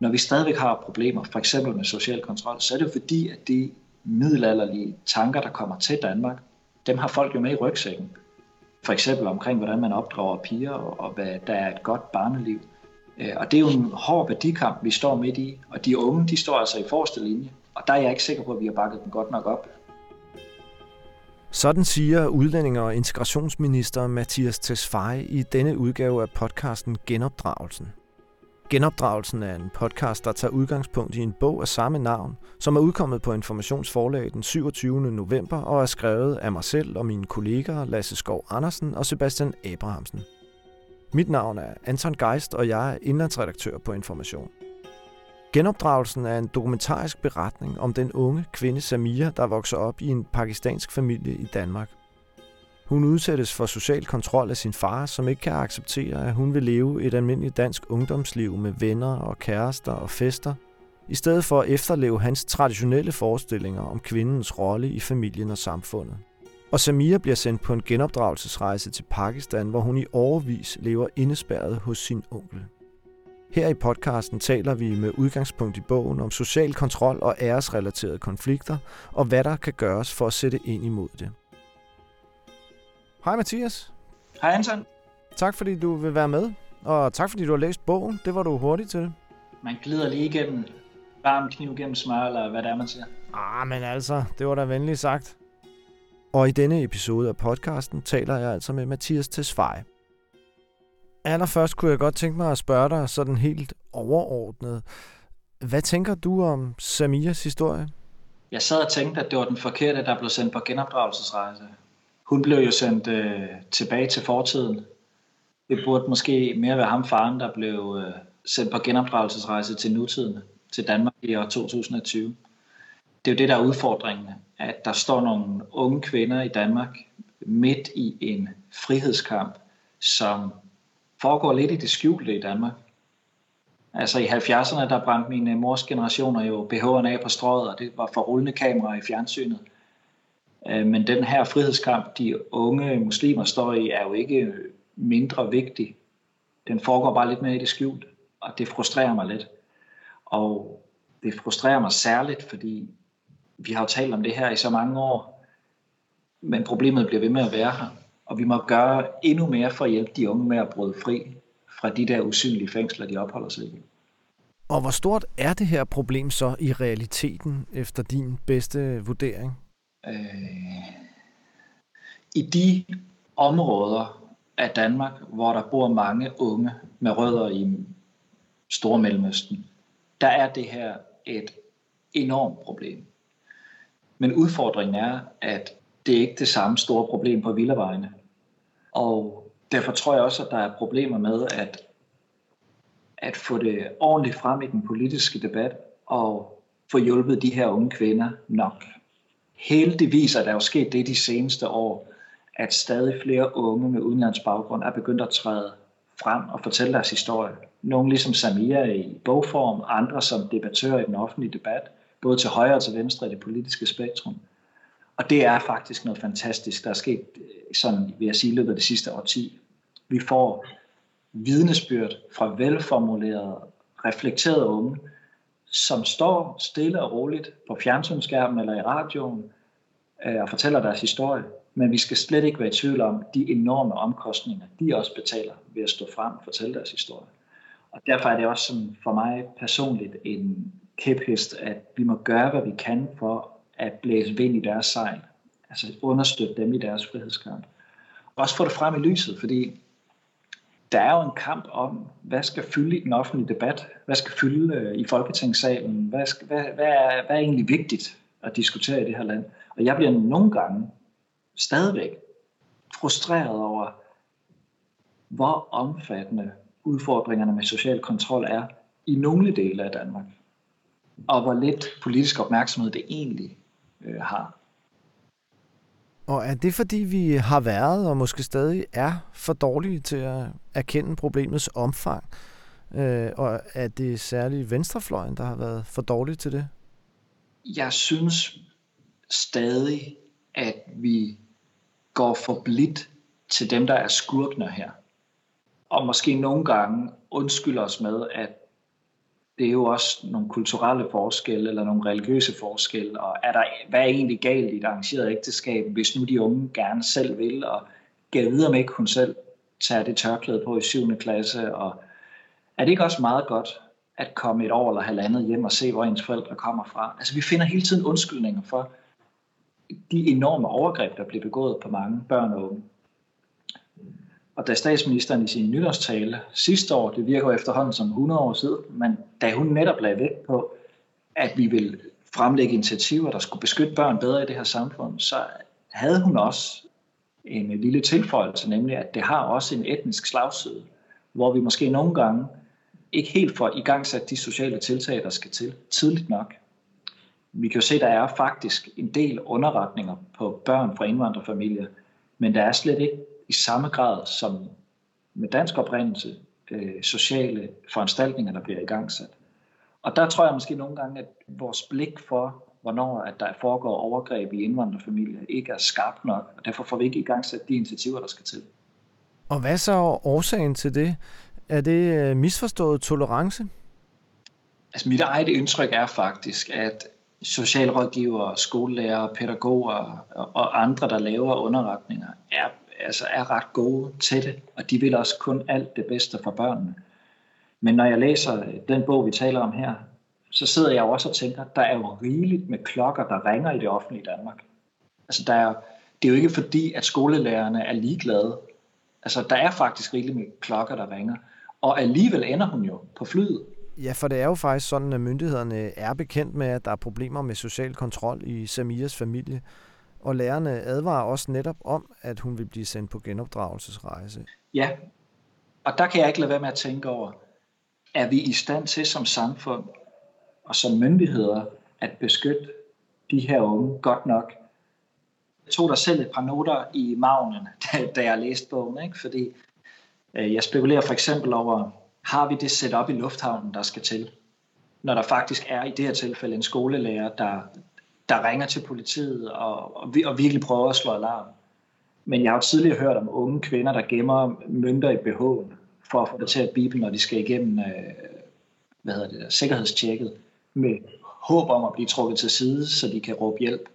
Når vi stadigvæk har problemer, for eksempel med social kontrol, så er det jo fordi, at de middelalderlige tanker, der kommer til Danmark, dem har folk jo med i rygsækken. For eksempel omkring, hvordan man opdrager piger, og hvad der er et godt barneliv. Øh, og det er jo en hård værdikamp, vi står midt i, og de unge, de står altså i forreste linje. Og der er jeg ikke sikker på, at vi har bakket dem godt nok op. Sådan siger udlændinge- og integrationsminister Mathias Tesfaye i denne udgave af podcasten Genopdragelsen. Genopdragelsen er en podcast, der tager udgangspunkt i en bog af samme navn, som er udkommet på Informationsforlag den 27. november og er skrevet af mig selv og mine kolleger Lasse Skov Andersen og Sebastian Abrahamsen. Mit navn er Anton Geist, og jeg er indlandsredaktør på Information. Genopdragelsen er en dokumentarisk beretning om den unge kvinde Samia, der vokser op i en pakistansk familie i Danmark. Hun udsættes for social kontrol af sin far, som ikke kan acceptere, at hun vil leve et almindeligt dansk ungdomsliv med venner og kærester og fester, i stedet for at efterleve hans traditionelle forestillinger om kvindens rolle i familien og samfundet. Og Samia bliver sendt på en genopdragelsesrejse til Pakistan, hvor hun i overvis lever indespærret hos sin onkel. Her i podcasten taler vi med udgangspunkt i bogen om social kontrol og æresrelaterede konflikter, og hvad der kan gøres for at sætte ind imod det. Hej Mathias. Hej Anton. Tak fordi du vil være med, og tak fordi du har læst bogen. Det var du hurtigt til. Man glider lige igennem varm kniv gennem smør, eller hvad det er, man siger. Ah, men altså, det var da venligt sagt. Og i denne episode af podcasten taler jeg altså med Mathias Tesfaye. Allerførst kunne jeg godt tænke mig at spørge dig sådan helt overordnet. Hvad tænker du om Samias historie? Jeg sad og tænkte, at det var den forkerte, der blev sendt på genopdragelsesrejse. Hun blev jo sendt øh, tilbage til fortiden. Det burde måske mere være ham faren, der blev øh, sendt på genopdragelsesrejse til nutiden, til Danmark i år 2020. Det er jo det, der er udfordringen, at der står nogle unge kvinder i Danmark midt i en frihedskamp, som foregår lidt i det skjulte i Danmark. Altså i 70'erne, der brændte mine øh, mors generationer jo BH'erne af på strøget, og det var for rullende kameraer i fjernsynet. Øh, men den her frihedskamp, de unge muslimer står i, er jo ikke mindre vigtig. Den foregår bare lidt mere i det skjult, og det frustrerer mig lidt. Og det frustrerer mig særligt, fordi vi har jo talt om det her i så mange år, men problemet bliver ved med at være her. Og vi må gøre endnu mere for at hjælpe de unge med at bryde fri fra de der usynlige fængsler, de opholder sig i. Og hvor stort er det her problem så i realiteten, efter din bedste vurdering? Øh, I de områder af Danmark, hvor der bor mange unge med rødder i Stormellemøsten, der er det her et enormt problem. Men udfordringen er, at det er ikke det samme store problem på villavejene. Og derfor tror jeg også, at der er problemer med at, at få det ordentligt frem i den politiske debat og få hjulpet de her unge kvinder nok. Heldigvis er der jo sket det de seneste år, at stadig flere unge med udenlandsbaggrund er begyndt at træde frem og fortælle deres historie. Nogle ligesom Samia i bogform, andre som debattører i den offentlige debat, både til højre og til venstre i det politiske spektrum. Og det er faktisk noget fantastisk, der er sket, øh, sådan vil jeg sige, løbet af det sidste årti. Vi får vidnesbyrd fra velformulerede, reflekterede unge, som står stille og roligt på fjernsynsskærmen eller i radioen øh, og fortæller deres historie. Men vi skal slet ikke være i tvivl om de enorme omkostninger, de også betaler ved at stå frem og fortælle deres historie. Og derfor er det også sådan for mig personligt en kæphest, at vi må gøre, hvad vi kan for at blæse vind i deres sejl. Altså understøtte dem i deres frihedskamp. Også få det frem i lyset, fordi der er jo en kamp om, hvad skal fylde i den offentlige debat, hvad skal fylde øh, i Folketingssalen, hvad, skal, hvad, hvad, er, hvad er egentlig vigtigt at diskutere i det her land. Og jeg bliver nogle gange stadigvæk frustreret over, hvor omfattende udfordringerne med social kontrol er i nogle dele af Danmark, og hvor lidt politisk opmærksomhed det egentlig øh, har. Og er det fordi, vi har været og måske stadig er for dårlige til at erkende problemets omfang? Øh, og er det særligt venstrefløjen, der har været for dårlig til det? Jeg synes stadig, at vi går for blidt til dem, der er skurkner her. Og måske nogle gange undskylder os med, at det er jo også nogle kulturelle forskelle eller nogle religiøse forskelle, og er der, hvad er egentlig galt i et arrangeret ægteskab, hvis nu de unge gerne selv vil, og gav videre med ikke hun selv tager det tørklæde på i 7. klasse, og er det ikke også meget godt at komme et år eller halvandet hjem og se, hvor ens forældre kommer fra? Altså vi finder hele tiden undskyldninger for de enorme overgreb, der bliver begået på mange børn og unge. Og da statsministeren i sin nytårstale sidste år, det virker jo efterhånden som 100 år siden, men da hun netop lagde vægt på, at vi vil fremlægge initiativer, der skulle beskytte børn bedre i det her samfund, så havde hun også en lille tilføjelse, nemlig at det har også en etnisk slagside, hvor vi måske nogle gange ikke helt får i gang sat de sociale tiltag, der skal til tidligt nok. Vi kan jo se, at der er faktisk en del underretninger på børn fra indvandrerfamilier, men der er slet ikke i samme grad som med dansk oprindelse øh, sociale foranstaltninger, der bliver igangsat. Og der tror jeg måske nogle gange, at vores blik for, hvornår at der foregår overgreb i indvandrerfamilier, ikke er skarpt nok, og derfor får vi ikke igangsat de initiativer, der skal til. Og hvad så årsagen til det? Er det øh, misforstået tolerance? Altså mit eget indtryk er faktisk, at socialrådgivere, skolelærer, pædagoger og andre, der laver underretninger, er altså er ret gode til det, og de vil også kun alt det bedste for børnene. Men når jeg læser den bog, vi taler om her, så sidder jeg også og tænker, der er jo rigeligt med klokker, der ringer i det offentlige Danmark. Altså der er, det er jo ikke fordi, at skolelærerne er ligeglade. Altså der er faktisk rigeligt med klokker, der ringer. Og alligevel ender hun jo på flyet. Ja, for det er jo faktisk sådan, at myndighederne er bekendt med, at der er problemer med social kontrol i Samias familie og lærerne advarer også netop om, at hun vil blive sendt på genopdragelsesrejse. Ja, og der kan jeg ikke lade være med at tænke over, er vi i stand til som samfund og som myndigheder at beskytte de her unge godt nok? Jeg tog der selv et par noter i magnen, da, da jeg læste bogen, ikke? fordi øh, jeg spekulerer for eksempel over, har vi det setup i lufthavnen, der skal til? Når der faktisk er i det her tilfælde en skolelærer, der, der ringer til politiet og, og, og virkelig prøver at slå alarm. Men jeg har jo tidligere hørt om unge kvinder, der gemmer mønter i BH'en for at få det til at bibe, når de skal igennem øh, hvad hedder det, der, sikkerhedstjekket med håb om at blive trukket til side, så de kan råbe hjælp.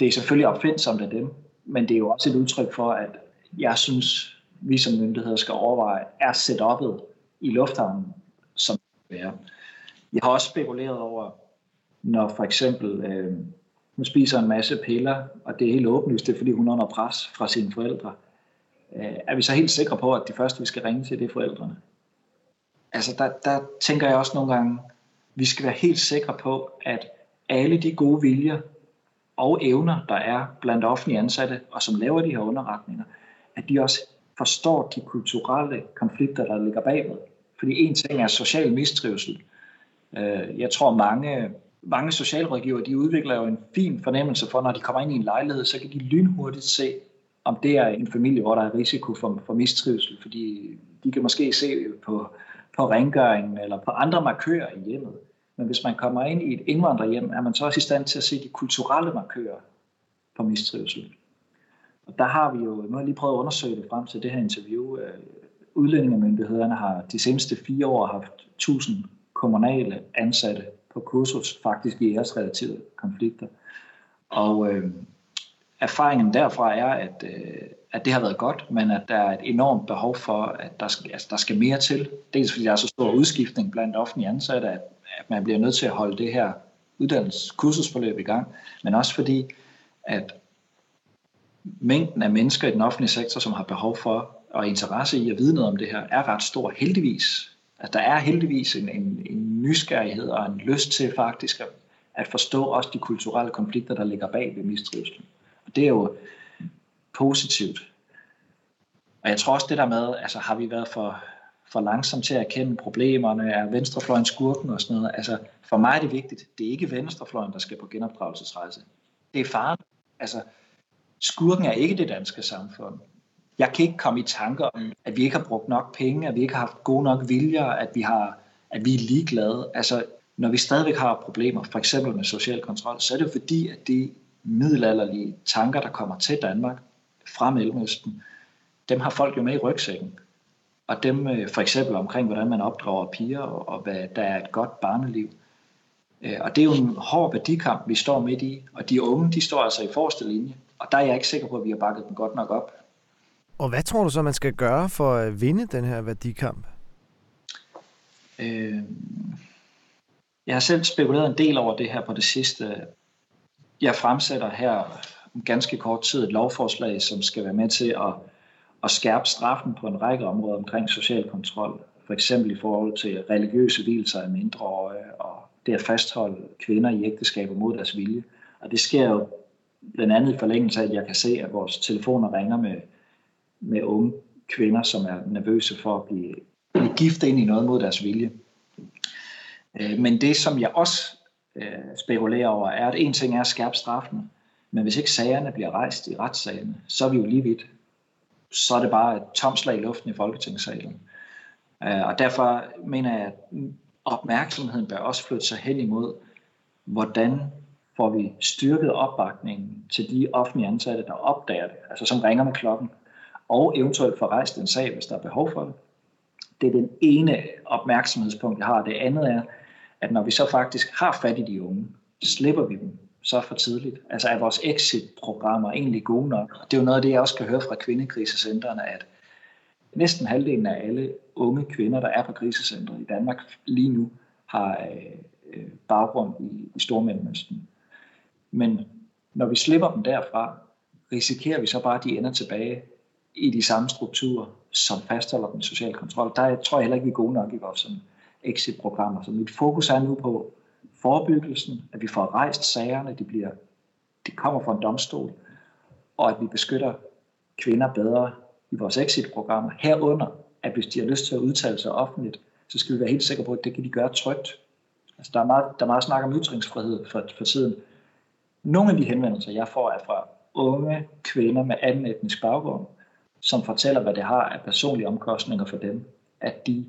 Det er selvfølgelig opfindsomt af dem, men det er jo også et udtryk for, at jeg synes, vi som myndigheder skal overveje, er setup'et i lufthavnen, som det er. Jeg har også spekuleret over, når for eksempel øh, hun spiser en masse piller, og det er helt åbenlyst, det er fordi hun er under pres fra sine forældre, øh, er vi så helt sikre på, at de første, vi skal ringe til, det er forældrene? Altså der, der tænker jeg også nogle gange, vi skal være helt sikre på, at alle de gode viljer og evner, der er blandt offentlige ansatte, og som laver de her underretninger, at de også forstår de kulturelle konflikter, der ligger bagved. Fordi en ting er social mistrivsel. Øh, jeg tror mange mange socialrådgiver, de udvikler jo en fin fornemmelse for, når de kommer ind i en lejlighed, så kan de lynhurtigt se, om det er en familie, hvor der er risiko for, for mistrivsel, fordi de kan måske se på, på rengøringen eller på andre markører i hjemmet. Men hvis man kommer ind i et indvandrerhjem, er man så også i stand til at se de kulturelle markører på mistrivsel. Og der har vi jo, nu har jeg lige prøvet at undersøge det frem til det her interview, øh, udlændingemyndighederne har de seneste fire år haft 1000 kommunale ansatte på kursus faktisk i æresrelaterede konflikter. Og øh, erfaringen derfra er, at, øh, at det har været godt, men at der er et enormt behov for, at der skal, altså, der skal mere til. Dels fordi der er så stor udskiftning blandt offentlige ansatte, at, at man bliver nødt til at holde det her uddannelseskursusforløb i gang, men også fordi, at mængden af mennesker i den offentlige sektor, som har behov for og interesse i at vide noget om det her, er ret stor, heldigvis at der er heldigvis en, en, en nysgerrighed og en lyst til faktisk at, at forstå også de kulturelle konflikter, der ligger bag ved mistrivsel. Og det er jo positivt. Og jeg tror også det der med, altså har vi været for, for langsomt til at erkende problemerne, er venstrefløjen skurken og sådan noget. Altså for mig er det vigtigt, det er ikke venstrefløjen, der skal på genopdragelsesrejse. Det er faren. Altså skurken er ikke det danske samfund jeg kan ikke komme i tanker om, at vi ikke har brugt nok penge, at vi ikke har haft gode nok viljer, at vi, har, at vi er ligeglade. Altså, når vi stadigvæk har problemer, for eksempel med social kontrol, så er det fordi, at de middelalderlige tanker, der kommer til Danmark fra Mellemøsten, dem har folk jo med i rygsækken. og dem øh, for eksempel omkring, hvordan man opdrager piger, og, hvad der er et godt barneliv. Øh, og det er jo en hård værdikamp, vi står midt i, og de unge, de står altså i forreste linje, og der er jeg ikke sikker på, at vi har bakket dem godt nok op. Og hvad tror du så, man skal gøre for at vinde den her værdikamp? Øh, jeg har selv spekuleret en del over det her på det sidste. Jeg fremsætter her om ganske kort tid et lovforslag, som skal være med til at, at skærpe straffen på en række områder omkring social kontrol. For eksempel i forhold til religiøse hvilelser af mindreårige og det at fastholde kvinder i ægteskaber mod deres vilje. Og det sker jo blandt andet i forlængelse af, at jeg kan se, at vores telefoner ringer med, med unge kvinder, som er nervøse for at blive, blive gift ind i noget mod deres vilje. Øh, men det, som jeg også øh, spekulerer over, er, at en ting er at skærpe straffen, men hvis ikke sagerne bliver rejst i retssagen, så er vi jo lige vidt. Så er det bare et tomslag i luften i Folketingssalen. Øh, og derfor mener jeg, at opmærksomheden bør også flytte sig hen imod, hvordan får vi styrket opbakningen til de offentlige ansatte, der opdager det, altså som ringer med klokken, og eventuelt få rejst en sag, hvis der er behov for det. Det er den ene opmærksomhedspunkt, jeg har. Det andet er, at når vi så faktisk har fat i de unge, slipper vi dem så for tidligt. Altså er vores exit-programmer egentlig gode nok? Det er jo noget af det, jeg også kan høre fra kvindekrisecentrene, at næsten halvdelen af alle unge kvinder, der er på krisecentret i Danmark lige nu, har øh, øh, baggrund i, i Stormellemøsten. Men når vi slipper dem derfra, risikerer vi så bare, at de ender tilbage i de samme strukturer, som fastholder den sociale kontrol. Der tror jeg heller ikke, vi er gode nok i vores exit-programmer. Så mit fokus er nu på forebyggelsen, at vi får rejst sagerne, de, bliver, de kommer fra en domstol, og at vi beskytter kvinder bedre i vores exit-programmer. Herunder, at hvis de har lyst til at udtale sig offentligt, så skal vi være helt sikre på, at det kan de gøre trygt. Altså, der, er meget, der er meget snak om ytringsfrihed for, for tiden. Nogle af de henvendelser, jeg får, er fra unge kvinder med anden etnisk baggrund, som fortæller, hvad det har af personlige omkostninger for dem, at de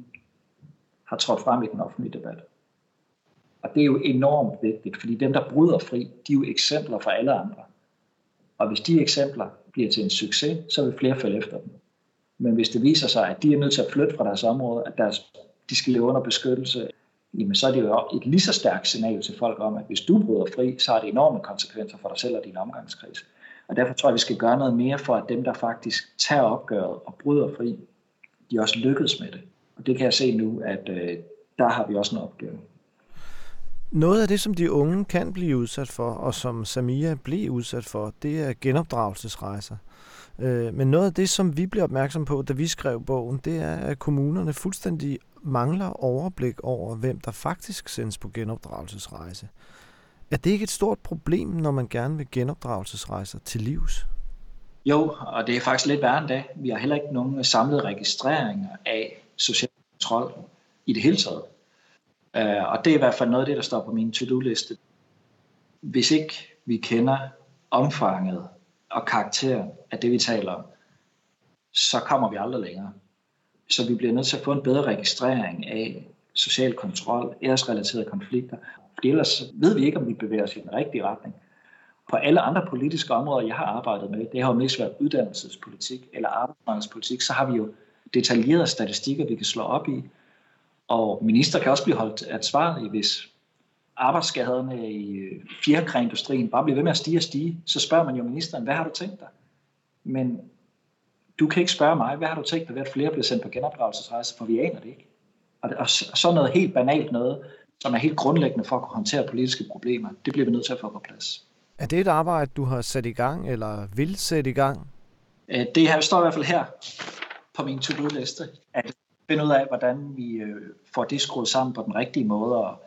har trådt frem i den offentlige debat. Og det er jo enormt vigtigt, fordi dem, der bryder fri, de er jo eksempler for alle andre. Og hvis de eksempler bliver til en succes, så vil flere følge efter dem. Men hvis det viser sig, at de er nødt til at flytte fra deres område, at deres, de skal leve under beskyttelse, jamen så er det jo et lige så stærkt signal til folk om, at hvis du bryder fri, så har det enorme konsekvenser for dig selv og din omgangskreds. Og derfor tror jeg, vi skal gøre noget mere for, at dem, der faktisk tager opgøret og bryder fri, de også lykkes med det. Og det kan jeg se nu, at øh, der har vi også en opgave. Noget af det, som de unge kan blive udsat for, og som Samia blev udsat for, det er genopdragelsesrejser. Øh, men noget af det, som vi blev opmærksom på, da vi skrev bogen, det er, at kommunerne fuldstændig mangler overblik over, hvem der faktisk sendes på genopdragelsesrejse. Er det ikke et stort problem, når man gerne vil genopdragelsesrejser til livs? Jo, og det er faktisk lidt værre end det. Vi har heller ikke nogen samlede registreringer af social kontrol i det hele taget. Øh, og det er i hvert fald noget af det, der står på min to-do-liste. Hvis ikke vi kender omfanget og karakteren af det, vi taler om, så kommer vi aldrig længere. Så vi bliver nødt til at få en bedre registrering af social kontrol, æresrelaterede konflikter. For ellers ved vi ikke, om vi bevæger os i den rigtige retning. På alle andre politiske områder, jeg har arbejdet med, det har jo mest været uddannelsespolitik eller arbejdsmarkedspolitik, så har vi jo detaljerede statistikker, vi kan slå op i. Og minister kan også blive holdt ansvarlig, hvis arbejdsskaderne i øh, fjerkræindustrien bare bliver ved med at stige og stige. Så spørger man jo ministeren, hvad har du tænkt dig? Men du kan ikke spørge mig, hvad har du tænkt dig ved, at flere bliver sendt på genopdragelsesrejse, for vi aner det ikke. Og, og så noget helt banalt noget, som er helt grundlæggende for at kunne håndtere politiske problemer, det bliver vi nødt til at få på plads. Er det et arbejde, du har sat i gang, eller vil sætte i gang? Øh, det her står i hvert fald her på min to-do-liste, at finde ud af, hvordan vi øh, får det skruet sammen på den rigtige måde. Og,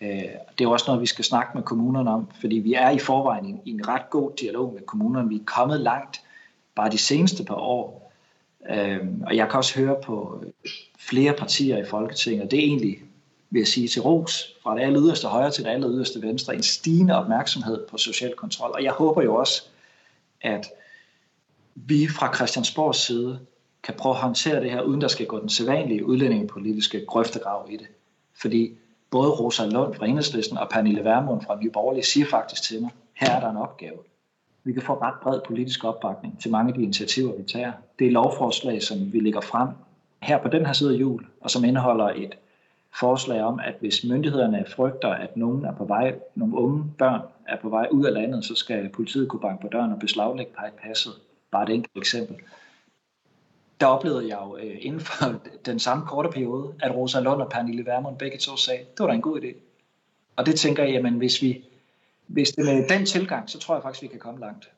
øh, det er også noget, vi skal snakke med kommunerne om, fordi vi er i forvejen i en ret god dialog med kommunerne. Vi er kommet langt bare de seneste par år. og jeg kan også høre på flere partier i Folketinget, og det er egentlig vil jeg sige, til ros fra det aller yderste højre til det aller yderste venstre, en stigende opmærksomhed på social kontrol. Og jeg håber jo også, at vi fra Christiansborgs side kan prøve at håndtere det her, uden der skal gå den sædvanlige udlændingepolitiske grøftegrav i det. Fordi både Rosa Lund fra Enhedslisten og Pernille Vermund fra Nye Borgerlige siger faktisk til mig, her er der en opgave. Vi kan få ret bred politisk opbakning til mange af de initiativer, vi tager. Det er lovforslag, som vi lægger frem her på den her side af jul, og som indeholder et forslag om, at hvis myndighederne frygter, at nogen er på vej, nogle unge børn er på vej ud af landet, så skal politiet kunne banke på døren og beslaglægge passet. Bare et enkelt eksempel. Der oplevede jeg jo øh, inden for den samme korte periode, at Rosa Lund og Pernille Vermund begge to sagde, det var da en god idé. Og det tænker jeg, jamen hvis vi hvis det er den tilgang, så tror jeg faktisk, vi kan komme langt.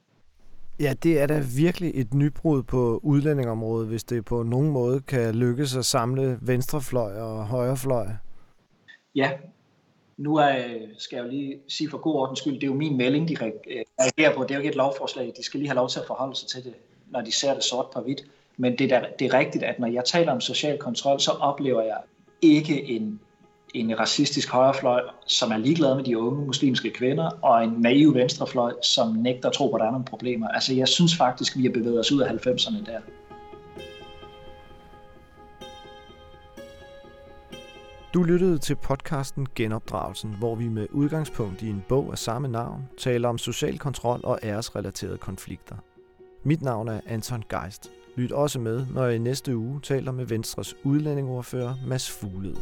Ja, det er da virkelig et nybrud på udlændingområdet, hvis det på nogen måde kan lykkes at samle venstrefløj og højrefløj. Ja, nu er, skal jeg jo lige sige for god ordens skyld, det er jo min melding, de øh, reagerer på. Det er jo ikke et lovforslag. De skal lige have lov til at forholde sig til det, når de ser det sort på hvidt. Men det er, det er rigtigt, at når jeg taler om social kontrol, så oplever jeg ikke en en racistisk højrefløj, som er ligeglad med de unge muslimske kvinder, og en naiv venstrefløj, som nægter at tro på, at der er nogle problemer. Altså, jeg synes faktisk, vi har bevæget os ud af 90'erne der. Du lyttede til podcasten Genopdragelsen, hvor vi med udgangspunkt i en bog af samme navn taler om social kontrol og æresrelaterede konflikter. Mit navn er Anton Geist. Lyt også med, når jeg i næste uge taler med Venstres udlændingordfører Mads Fuglede.